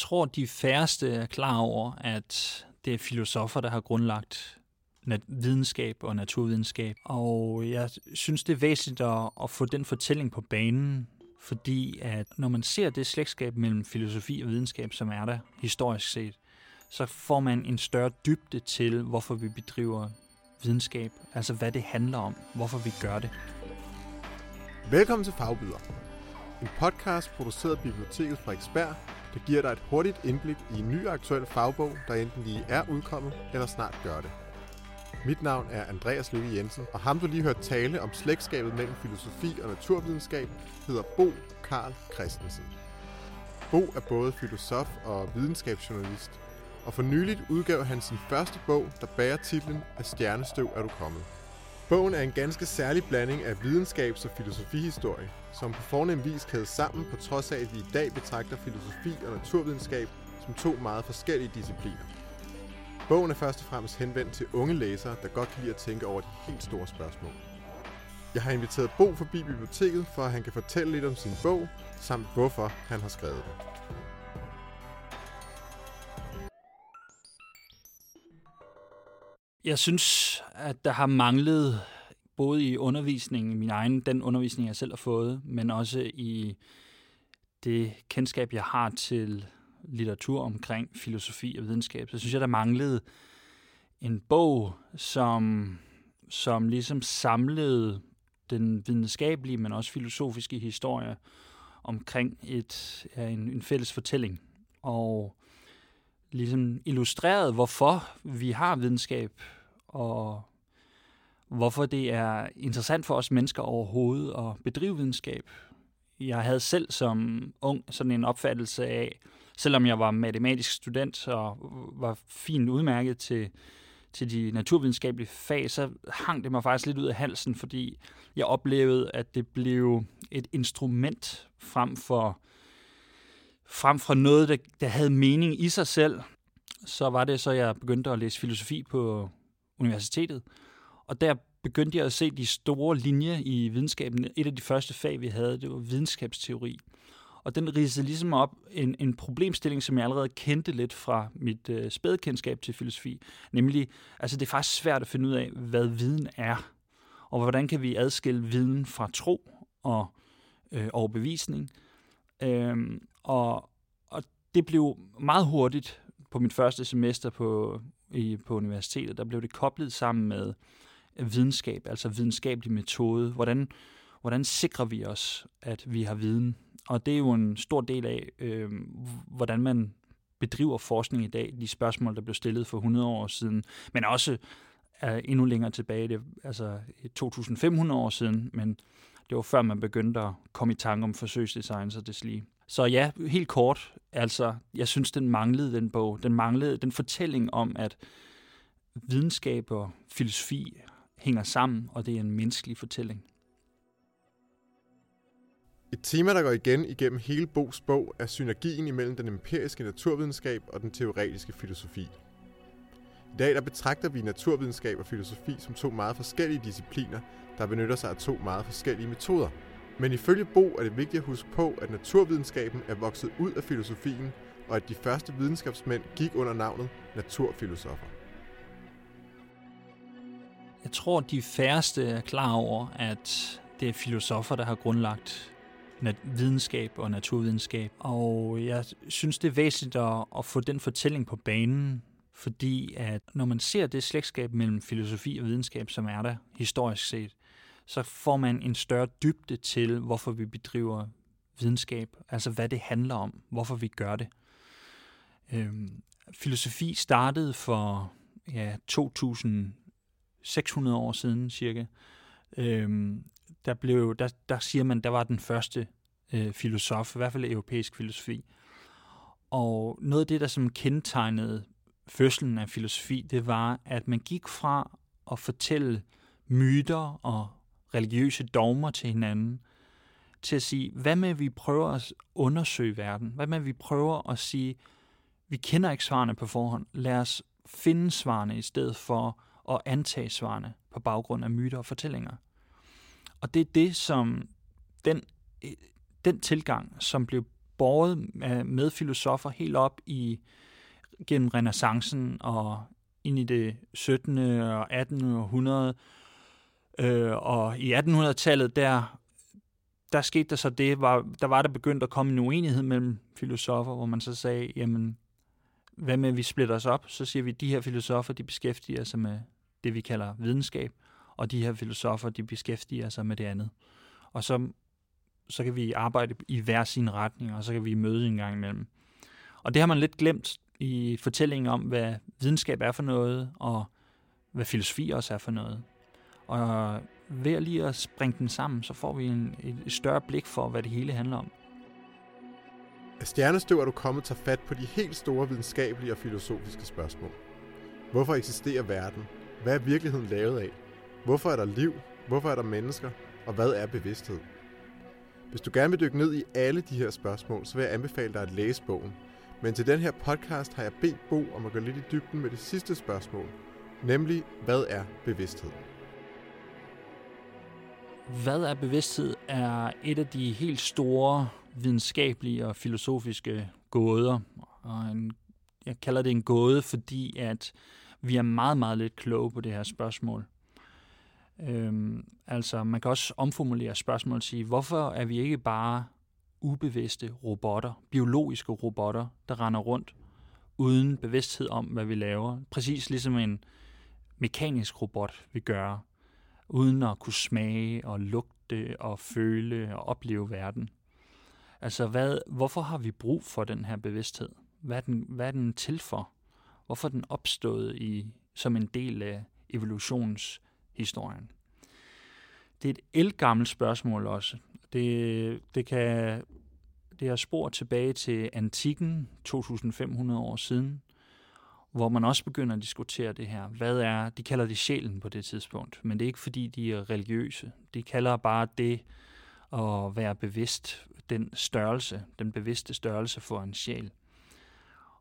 tror, de færreste er klar over, at det er filosofer, der har grundlagt videnskab og naturvidenskab. Og jeg synes, det er væsentligt at, at få den fortælling på banen, fordi at når man ser det slægtskab mellem filosofi og videnskab, som er der historisk set, så får man en større dybde til, hvorfor vi bedriver videnskab, altså hvad det handler om, hvorfor vi gør det. Velkommen til Fagbyder, en podcast produceret af Biblioteket Frederiksberg, det giver dig et hurtigt indblik i en ny aktuel fagbog, der enten lige er udkommet eller snart gør det. Mit navn er Andreas Løkke Jensen, og ham du lige hørt tale om slægtskabet mellem filosofi og naturvidenskab, hedder Bo Karl Christensen. Bo er både filosof og videnskabsjournalist, og for nyligt udgav han sin første bog, der bærer titlen Af stjernestøv er du kommet. Bogen er en ganske særlig blanding af videnskabs- og filosofihistorie, som på fornem vis kædes sammen, på trods af, at vi i dag betragter filosofi og naturvidenskab som to meget forskellige discipliner. Bogen er først og fremmest henvendt til unge læsere, der godt kan lide at tænke over de helt store spørgsmål. Jeg har inviteret Bo forbi biblioteket, for at han kan fortælle lidt om sin bog, samt hvorfor han har skrevet den. Jeg synes, at der har manglet både i undervisningen, min egen, den undervisning, jeg selv har fået, men også i det kendskab, jeg har til litteratur omkring filosofi og videnskab, så synes jeg, der manglede en bog, som, som ligesom samlede den videnskabelige, men også filosofiske historie omkring et, ja, en, en fælles fortælling. Og ligesom illustreret, hvorfor vi har videnskab, og hvorfor det er interessant for os mennesker overhovedet at bedrive videnskab. Jeg havde selv som ung sådan en opfattelse af, selvom jeg var matematisk student og var fint udmærket til, til de naturvidenskabelige fag, så hang det mig faktisk lidt ud af halsen, fordi jeg oplevede, at det blev et instrument frem for, frem for noget, der, der havde mening i sig selv. Så var det så, jeg begyndte at læse filosofi på universitetet, og der begyndte jeg at se de store linjer i videnskaben. Et af de første fag, vi havde, det var videnskabsteori. Og den ridsede ligesom op en, en problemstilling, som jeg allerede kendte lidt fra mit øh, spædkendskab til filosofi. Nemlig, altså det er faktisk svært at finde ud af, hvad viden er. Og hvordan kan vi adskille viden fra tro og øh, overbevisning. Øhm, og, og det blev meget hurtigt på mit første semester på, i, på universitetet, der blev det koblet sammen med videnskab, altså videnskabelig metode. Hvordan, hvordan sikrer vi os, at vi har viden? Og det er jo en stor del af, øh, hvordan man bedriver forskning i dag, de spørgsmål, der blev stillet for 100 år siden, men også er endnu længere tilbage, det er altså 2.500 år siden, men det var før man begyndte at komme i tanke om forsøgsdesign og deslige. Så ja, helt kort, altså, jeg synes, den manglede den bog. Den manglede den fortælling om, at videnskab og filosofi hænger sammen, og det er en menneskelig fortælling. Et tema, der går igen igennem hele Bogs bog, er synergien imellem den empiriske naturvidenskab og den teoretiske filosofi. I dag der betragter vi naturvidenskab og filosofi som to meget forskellige discipliner, der benytter sig af to meget forskellige metoder. Men ifølge Bo er det vigtigt at huske på, at naturvidenskaben er vokset ud af filosofien, og at de første videnskabsmænd gik under navnet naturfilosofer. Jeg tror, de færreste er klar over, at det er filosofer, der har grundlagt videnskab og naturvidenskab. Og jeg synes, det er væsentligt at, at få den fortælling på banen, fordi at når man ser det slægtskab mellem filosofi og videnskab, som er der historisk set, så får man en større dybde til, hvorfor vi bedriver videnskab, altså hvad det handler om, hvorfor vi gør det. Øhm, filosofi startede for ja, 2.600 år siden cirka. Øhm, der, blev, der, der siger man, der var den første øh, filosof, i hvert fald europæisk filosofi. Og noget af det, der som kendetegnede fødslen af filosofi, det var, at man gik fra at fortælle myter og religiøse dogmer til hinanden, til at sige, hvad med vi prøver at undersøge verden? Hvad med vi prøver at sige, vi kender ikke svarene på forhånd, lad os finde svarene i stedet for at antage svarene på baggrund af myter og fortællinger. Og det er det, som den, øh, den tilgang, som blev båret med filosofer helt op i gennem renaissancen og ind i det 17. og 18. århundrede. Øh, og i 1800-tallet, der, der skete der så det, var, der var der begyndt at komme en uenighed mellem filosofer, hvor man så sagde, jamen, hvad med, at vi splitter os op? Så siger vi, at de her filosofer, de beskæftiger sig med det, vi kalder videnskab, og de her filosofer, de beskæftiger sig med det andet. Og så, så kan vi arbejde i hver sin retning, og så kan vi møde en gang imellem. Og det har man lidt glemt i fortællingen om, hvad videnskab er for noget, og hvad filosofi også er for noget. Og ved lige at springe den sammen, så får vi en, et større blik for, hvad det hele handler om. Af stjernestøv er du kommet til fat på de helt store videnskabelige og filosofiske spørgsmål. Hvorfor eksisterer verden? Hvad er virkeligheden lavet af? Hvorfor er der liv? Hvorfor er der mennesker? Og hvad er bevidsthed? Hvis du gerne vil dykke ned i alle de her spørgsmål, så vil jeg anbefale dig at læse bogen. Men til den her podcast har jeg bedt Bo om at gå lidt i dybden med det sidste spørgsmål, nemlig hvad er bevidsthed? Hvad er bevidsthed er et af de helt store videnskabelige og filosofiske gåder. Og en, jeg kalder det en gåde, fordi at vi er meget, meget lidt kloge på det her spørgsmål. Øhm, altså, man kan også omformulere spørgsmålet og sige, hvorfor er vi ikke bare ubevidste robotter, biologiske robotter, der render rundt uden bevidsthed om, hvad vi laver. Præcis ligesom en mekanisk robot vil gøre, uden at kunne smage og lugte og føle og opleve verden. Altså, hvad, hvorfor har vi brug for den her bevidsthed? Hvad er den, hvad er den til for? Hvorfor er den opstået i, som en del af evolutionshistorien? Det er et elgammelt spørgsmål også. Det, det kan det er spor tilbage til antikken, 2500 år siden, hvor man også begynder at diskutere det her. Hvad er, de kalder det sjælen på det tidspunkt, men det er ikke fordi, de er religiøse. De kalder bare det at være bevidst, den størrelse, den bevidste størrelse for en sjæl.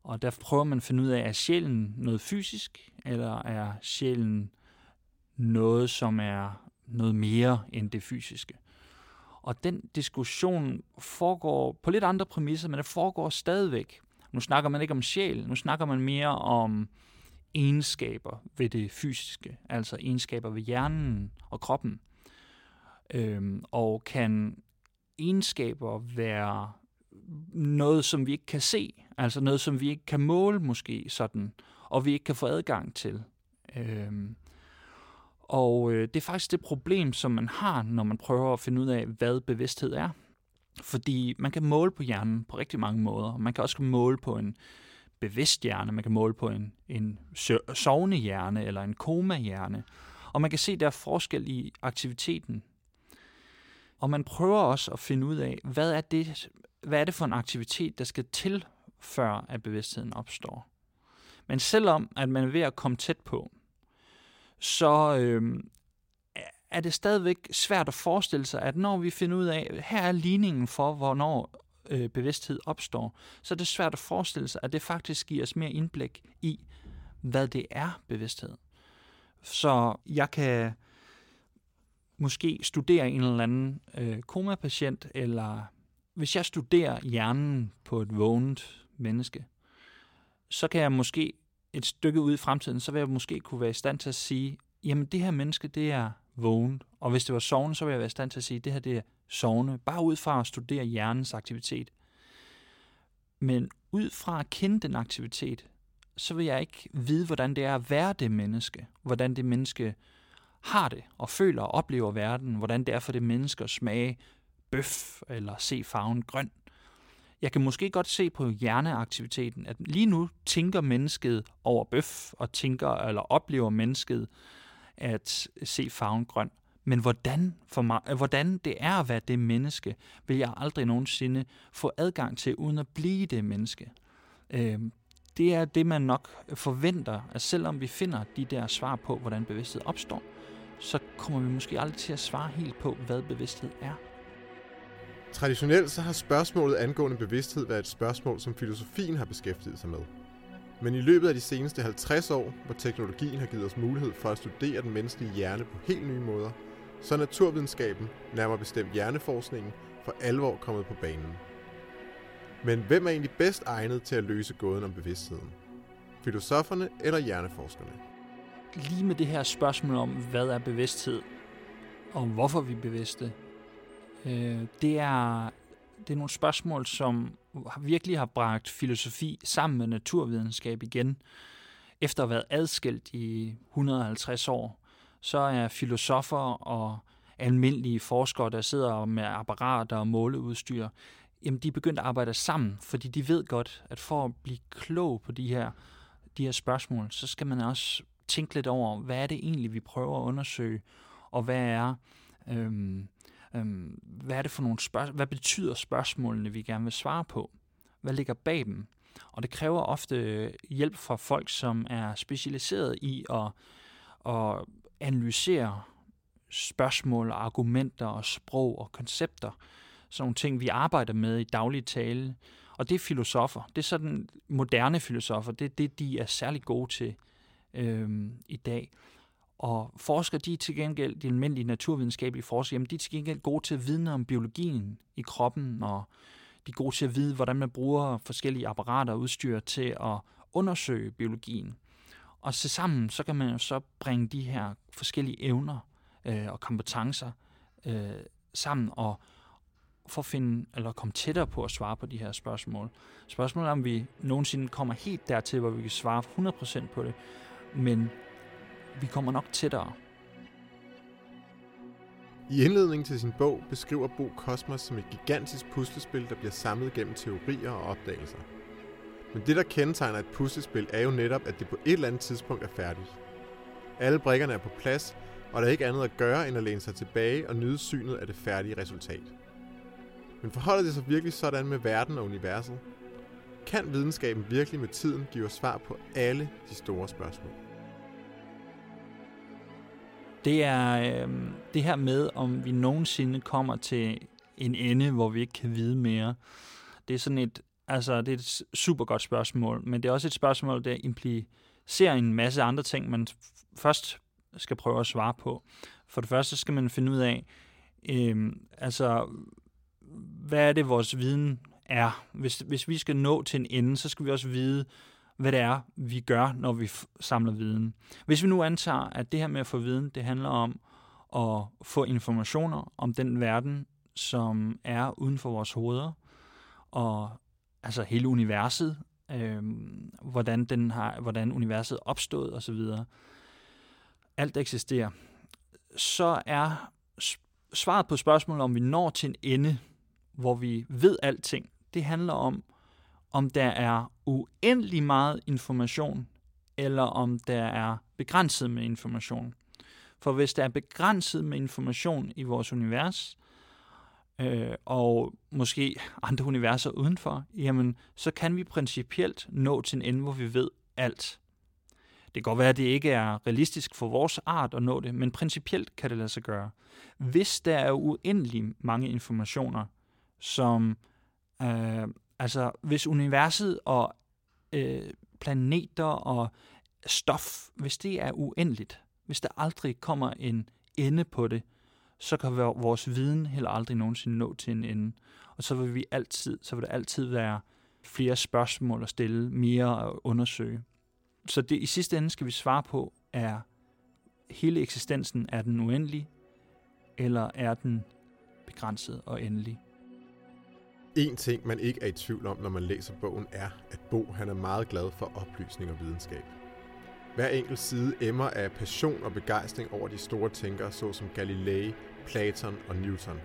Og der prøver man at finde ud af, er sjælen noget fysisk, eller er sjælen noget, som er noget mere end det fysiske. Og den diskussion foregår på lidt andre præmisser, men det foregår stadigvæk. Nu snakker man ikke om sjæl, nu snakker man mere om egenskaber ved det fysiske, altså egenskaber ved hjernen og kroppen. Øhm, og kan egenskaber være noget, som vi ikke kan se, altså noget, som vi ikke kan måle måske sådan, og vi ikke kan få adgang til. Øhm, og øh, det er faktisk det problem, som man har, når man prøver at finde ud af, hvad bevidsthed er. Fordi man kan måle på hjernen på rigtig mange måder. Man kan også måle på en bevidst hjerne, man kan måle på en, en sovende hjerne eller en koma-hjerne. Og man kan se, der er forskel i aktiviteten. Og man prøver også at finde ud af, hvad er det, hvad er det for en aktivitet, der skal til, før at bevidstheden opstår. Men selvom at man er ved at komme tæt på, så øh, er det stadigvæk svært at forestille sig, at når vi finder ud af, her er ligningen for, hvornår øh, bevidsthed opstår, så er det svært at forestille sig, at det faktisk giver os mere indblik i, hvad det er bevidsthed. Så jeg kan måske studere en eller anden øh, komapatient, eller hvis jeg studerer hjernen på et vågent menneske, så kan jeg måske et stykke ud i fremtiden, så vil jeg måske kunne være i stand til at sige, jamen det her menneske, det er vågen. Og hvis det var sovende, så vil jeg være i stand til at sige, at det her det er sovende. Bare ud fra at studere hjernens aktivitet. Men ud fra at kende den aktivitet, så vil jeg ikke vide, hvordan det er at være det menneske. Hvordan det menneske har det og føler og oplever verden. Hvordan det er for det menneske at smage bøf eller se farven grøn. Jeg kan måske godt se på hjerneaktiviteten, at lige nu tænker mennesket over bøf, og tænker eller oplever mennesket at se farven grøn. Men hvordan, for mig, øh, hvordan det er at være det menneske, vil jeg aldrig nogensinde få adgang til, uden at blive det menneske. Øh, det er det, man nok forventer, at selvom vi finder de der svar på, hvordan bevidsthed opstår, så kommer vi måske aldrig til at svare helt på, hvad bevidsthed er. Traditionelt så har spørgsmålet angående bevidsthed været et spørgsmål, som filosofien har beskæftiget sig med. Men i løbet af de seneste 50 år, hvor teknologien har givet os mulighed for at studere den menneskelige hjerne på helt nye måder, så er naturvidenskaben, nærmere bestemt hjerneforskningen, for alvor kommet på banen. Men hvem er egentlig bedst egnet til at løse gåden om bevidstheden? Filosoferne eller hjerneforskerne? Lige med det her spørgsmål om, hvad er bevidsthed, og hvorfor vi er bevidste, øh, det, er, det er nogle spørgsmål, som virkelig har bragt filosofi sammen med naturvidenskab igen. Efter at have været adskilt i 150 år, så er filosofer og almindelige forskere, der sidder med apparater og måleudstyr, jamen de er begyndt at arbejde sammen, fordi de ved godt, at for at blive klog på de her, de her spørgsmål, så skal man også tænke lidt over, hvad er det egentlig, vi prøver at undersøge, og hvad er, øhm, øhm, hvad er det for nogle spørgsmål, hvad betyder spørgsmålene, vi gerne vil svare på? Hvad ligger bag dem? Og det kræver ofte hjælp fra folk, som er specialiseret i at, at analysere spørgsmål, argumenter og sprog og koncepter. Sådan nogle ting, vi arbejder med i daglig tale. Og det er filosofer. Det er sådan moderne filosofer. Det er det, de er særlig gode til øhm, i dag. Og forskere, de er til gengæld, de almindelige naturvidenskabelige forskere, jamen de er til gengæld gode til at vidne om biologien i kroppen, og de er gode til at vide, hvordan man bruger forskellige apparater og udstyr til at undersøge biologien. Og så sammen, så kan man jo så bringe de her forskellige evner øh, og kompetencer øh, sammen og for at finde, eller komme tættere på at svare på de her spørgsmål. Spørgsmålet er, om vi nogensinde kommer helt dertil, hvor vi kan svare 100% på det, men vi kommer nok tættere. I indledningen til sin bog beskriver Bo Kosmos som et gigantisk puslespil, der bliver samlet gennem teorier og opdagelser. Men det, der kendetegner et puslespil, er jo netop, at det på et eller andet tidspunkt er færdigt. Alle brikkerne er på plads, og der er ikke andet at gøre, end at læne sig tilbage og nyde synet af det færdige resultat. Men forholder det sig virkelig sådan med verden og universet? Kan videnskaben virkelig med tiden give os svar på alle de store spørgsmål? Det er øh, det her med, om vi nogensinde kommer til en ende, hvor vi ikke kan vide mere. Det er sådan et, altså det er et super godt spørgsmål, men det er også et spørgsmål, der implicerer en masse andre ting, man først skal prøve at svare på. For det første skal man finde ud af, øh, altså, hvad er det, vores viden er. Hvis, hvis vi skal nå til en ende, så skal vi også vide, hvad det er, vi gør, når vi samler viden. Hvis vi nu antager, at det her med at få viden, det handler om at få informationer om den verden, som er uden for vores hoveder, og altså hele universet, øh, hvordan, den har, hvordan universet er opstået osv., alt eksisterer, så er svaret på spørgsmålet, om vi når til en ende, hvor vi ved alting, det handler om, om der er uendelig meget information, eller om der er begrænset med information. For hvis der er begrænset med information i vores univers, øh, og måske andre universer udenfor, jamen så kan vi principielt nå til en ende, hvor vi ved alt. Det kan godt være, at det ikke er realistisk for vores art at nå det, men principielt kan det lade sig gøre. Hvis der er uendelig mange informationer, som øh, altså hvis universet og øh, planeter og stof, hvis det er uendeligt, hvis der aldrig kommer en ende på det, så kan vores viden heller aldrig nogensinde nå til en ende. Og så vil vi altid, så vil der altid være flere spørgsmål at stille, mere at undersøge. Så det i sidste ende skal vi svare på, er hele eksistensen, er den uendelig, eller er den begrænset og endelig? En ting, man ikke er i tvivl om, når man læser bogen, er, at Bo han er meget glad for oplysning og videnskab. Hver enkelt side emmer af passion og begejstring over de store tænkere, såsom Galilei, Platon og Newton.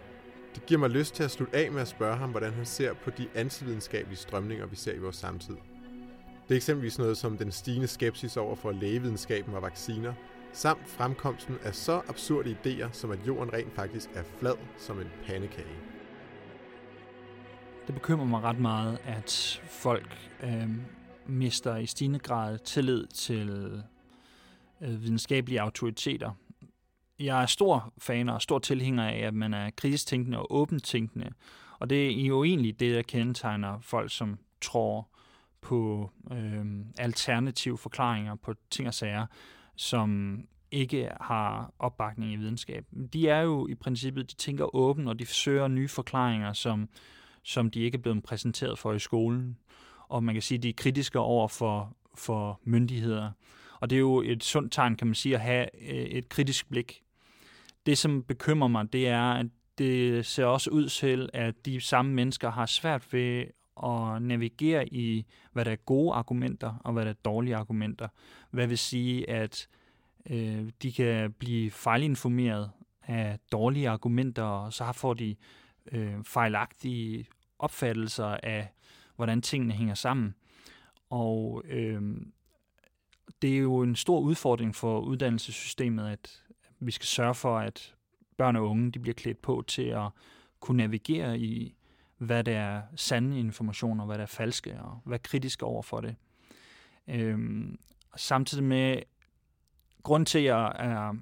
Det giver mig lyst til at slutte af med at spørge ham, hvordan han ser på de antividenskabelige strømninger, vi ser i vores samtid. Det er eksempelvis noget som den stigende skepsis over for lægevidenskaben og vacciner, samt fremkomsten af så absurde idéer, som at jorden rent faktisk er flad som en pandekage. Det bekymrer mig ret meget, at folk øh, mister i stigende grad tillid til øh, videnskabelige autoriteter. Jeg er stor fan og stor tilhænger af, at man er kritisk tænkende og åbent tænkende. Og det er jo egentlig det, der kendetegner folk, som tror på øh, alternative forklaringer på ting og sager, som ikke har opbakning i videnskab. De er jo i princippet, de tænker åbent, og de søger nye forklaringer, som som de ikke er blevet præsenteret for i skolen. Og man kan sige, at de er kritiske over for, for myndigheder. Og det er jo et sundt tegn, kan man sige, at have øh, et kritisk blik. Det, som bekymrer mig, det er, at det ser også ud til, at de samme mennesker har svært ved at navigere i, hvad der er gode argumenter og hvad der er dårlige argumenter. Hvad vil sige, at øh, de kan blive fejlinformeret af dårlige argumenter, og så får de øh, fejlagtige opfattelser af, hvordan tingene hænger sammen. Og øh, det er jo en stor udfordring for uddannelsessystemet, at vi skal sørge for, at børn og unge de bliver klædt på til at kunne navigere i, hvad der er sande informationer, hvad der er falske, og hvad kritisk over for det. Øhm, samtidig med, grund til, at jeg er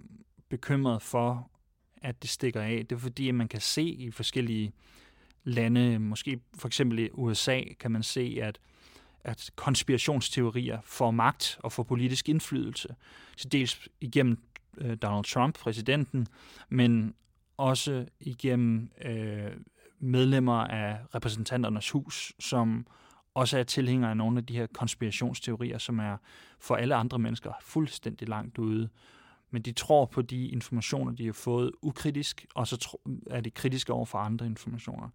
bekymret for, at det stikker af, det er fordi, at man kan se i forskellige lande, måske for eksempel i USA, kan man se, at at konspirationsteorier får magt og får politisk indflydelse. Så dels igennem øh, Donald Trump, præsidenten, men også igennem øh, medlemmer af repræsentanternes hus, som også er tilhængere af nogle af de her konspirationsteorier, som er for alle andre mennesker fuldstændig langt ude. Men de tror på de informationer, de har fået ukritisk, og så er de kritiske over for andre informationer.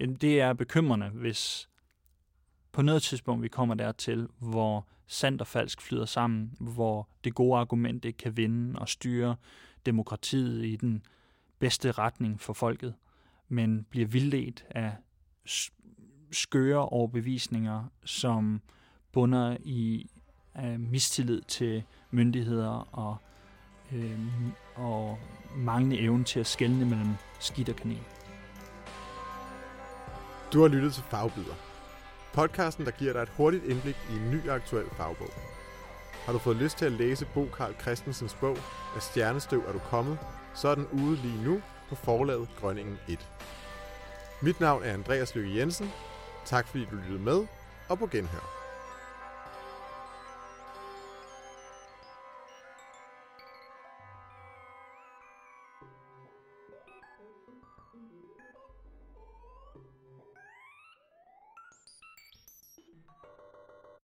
Det er bekymrende, hvis på noget tidspunkt vi kommer dertil, hvor sandt og falsk flyder sammen, hvor det gode argument ikke kan vinde og styre demokratiet i den bedste retning for folket, men bliver vildledt af skøre overbevisninger, som bunder i uh, mistillid til myndigheder og, øh, og manglende evne til at skelne mellem skidt og kanel. Du har lyttet til Fagbyder. Podcasten, der giver dig et hurtigt indblik i en ny aktuel fagbog. Har du fået lyst til at læse Bo Karl Christensens bog, Af stjernestøv er du kommet, så er den ude lige nu på forlaget Grønningen 1. Mit navn er Andreas Løkke Jensen. Tak fordi du lyttede med, og på genhør.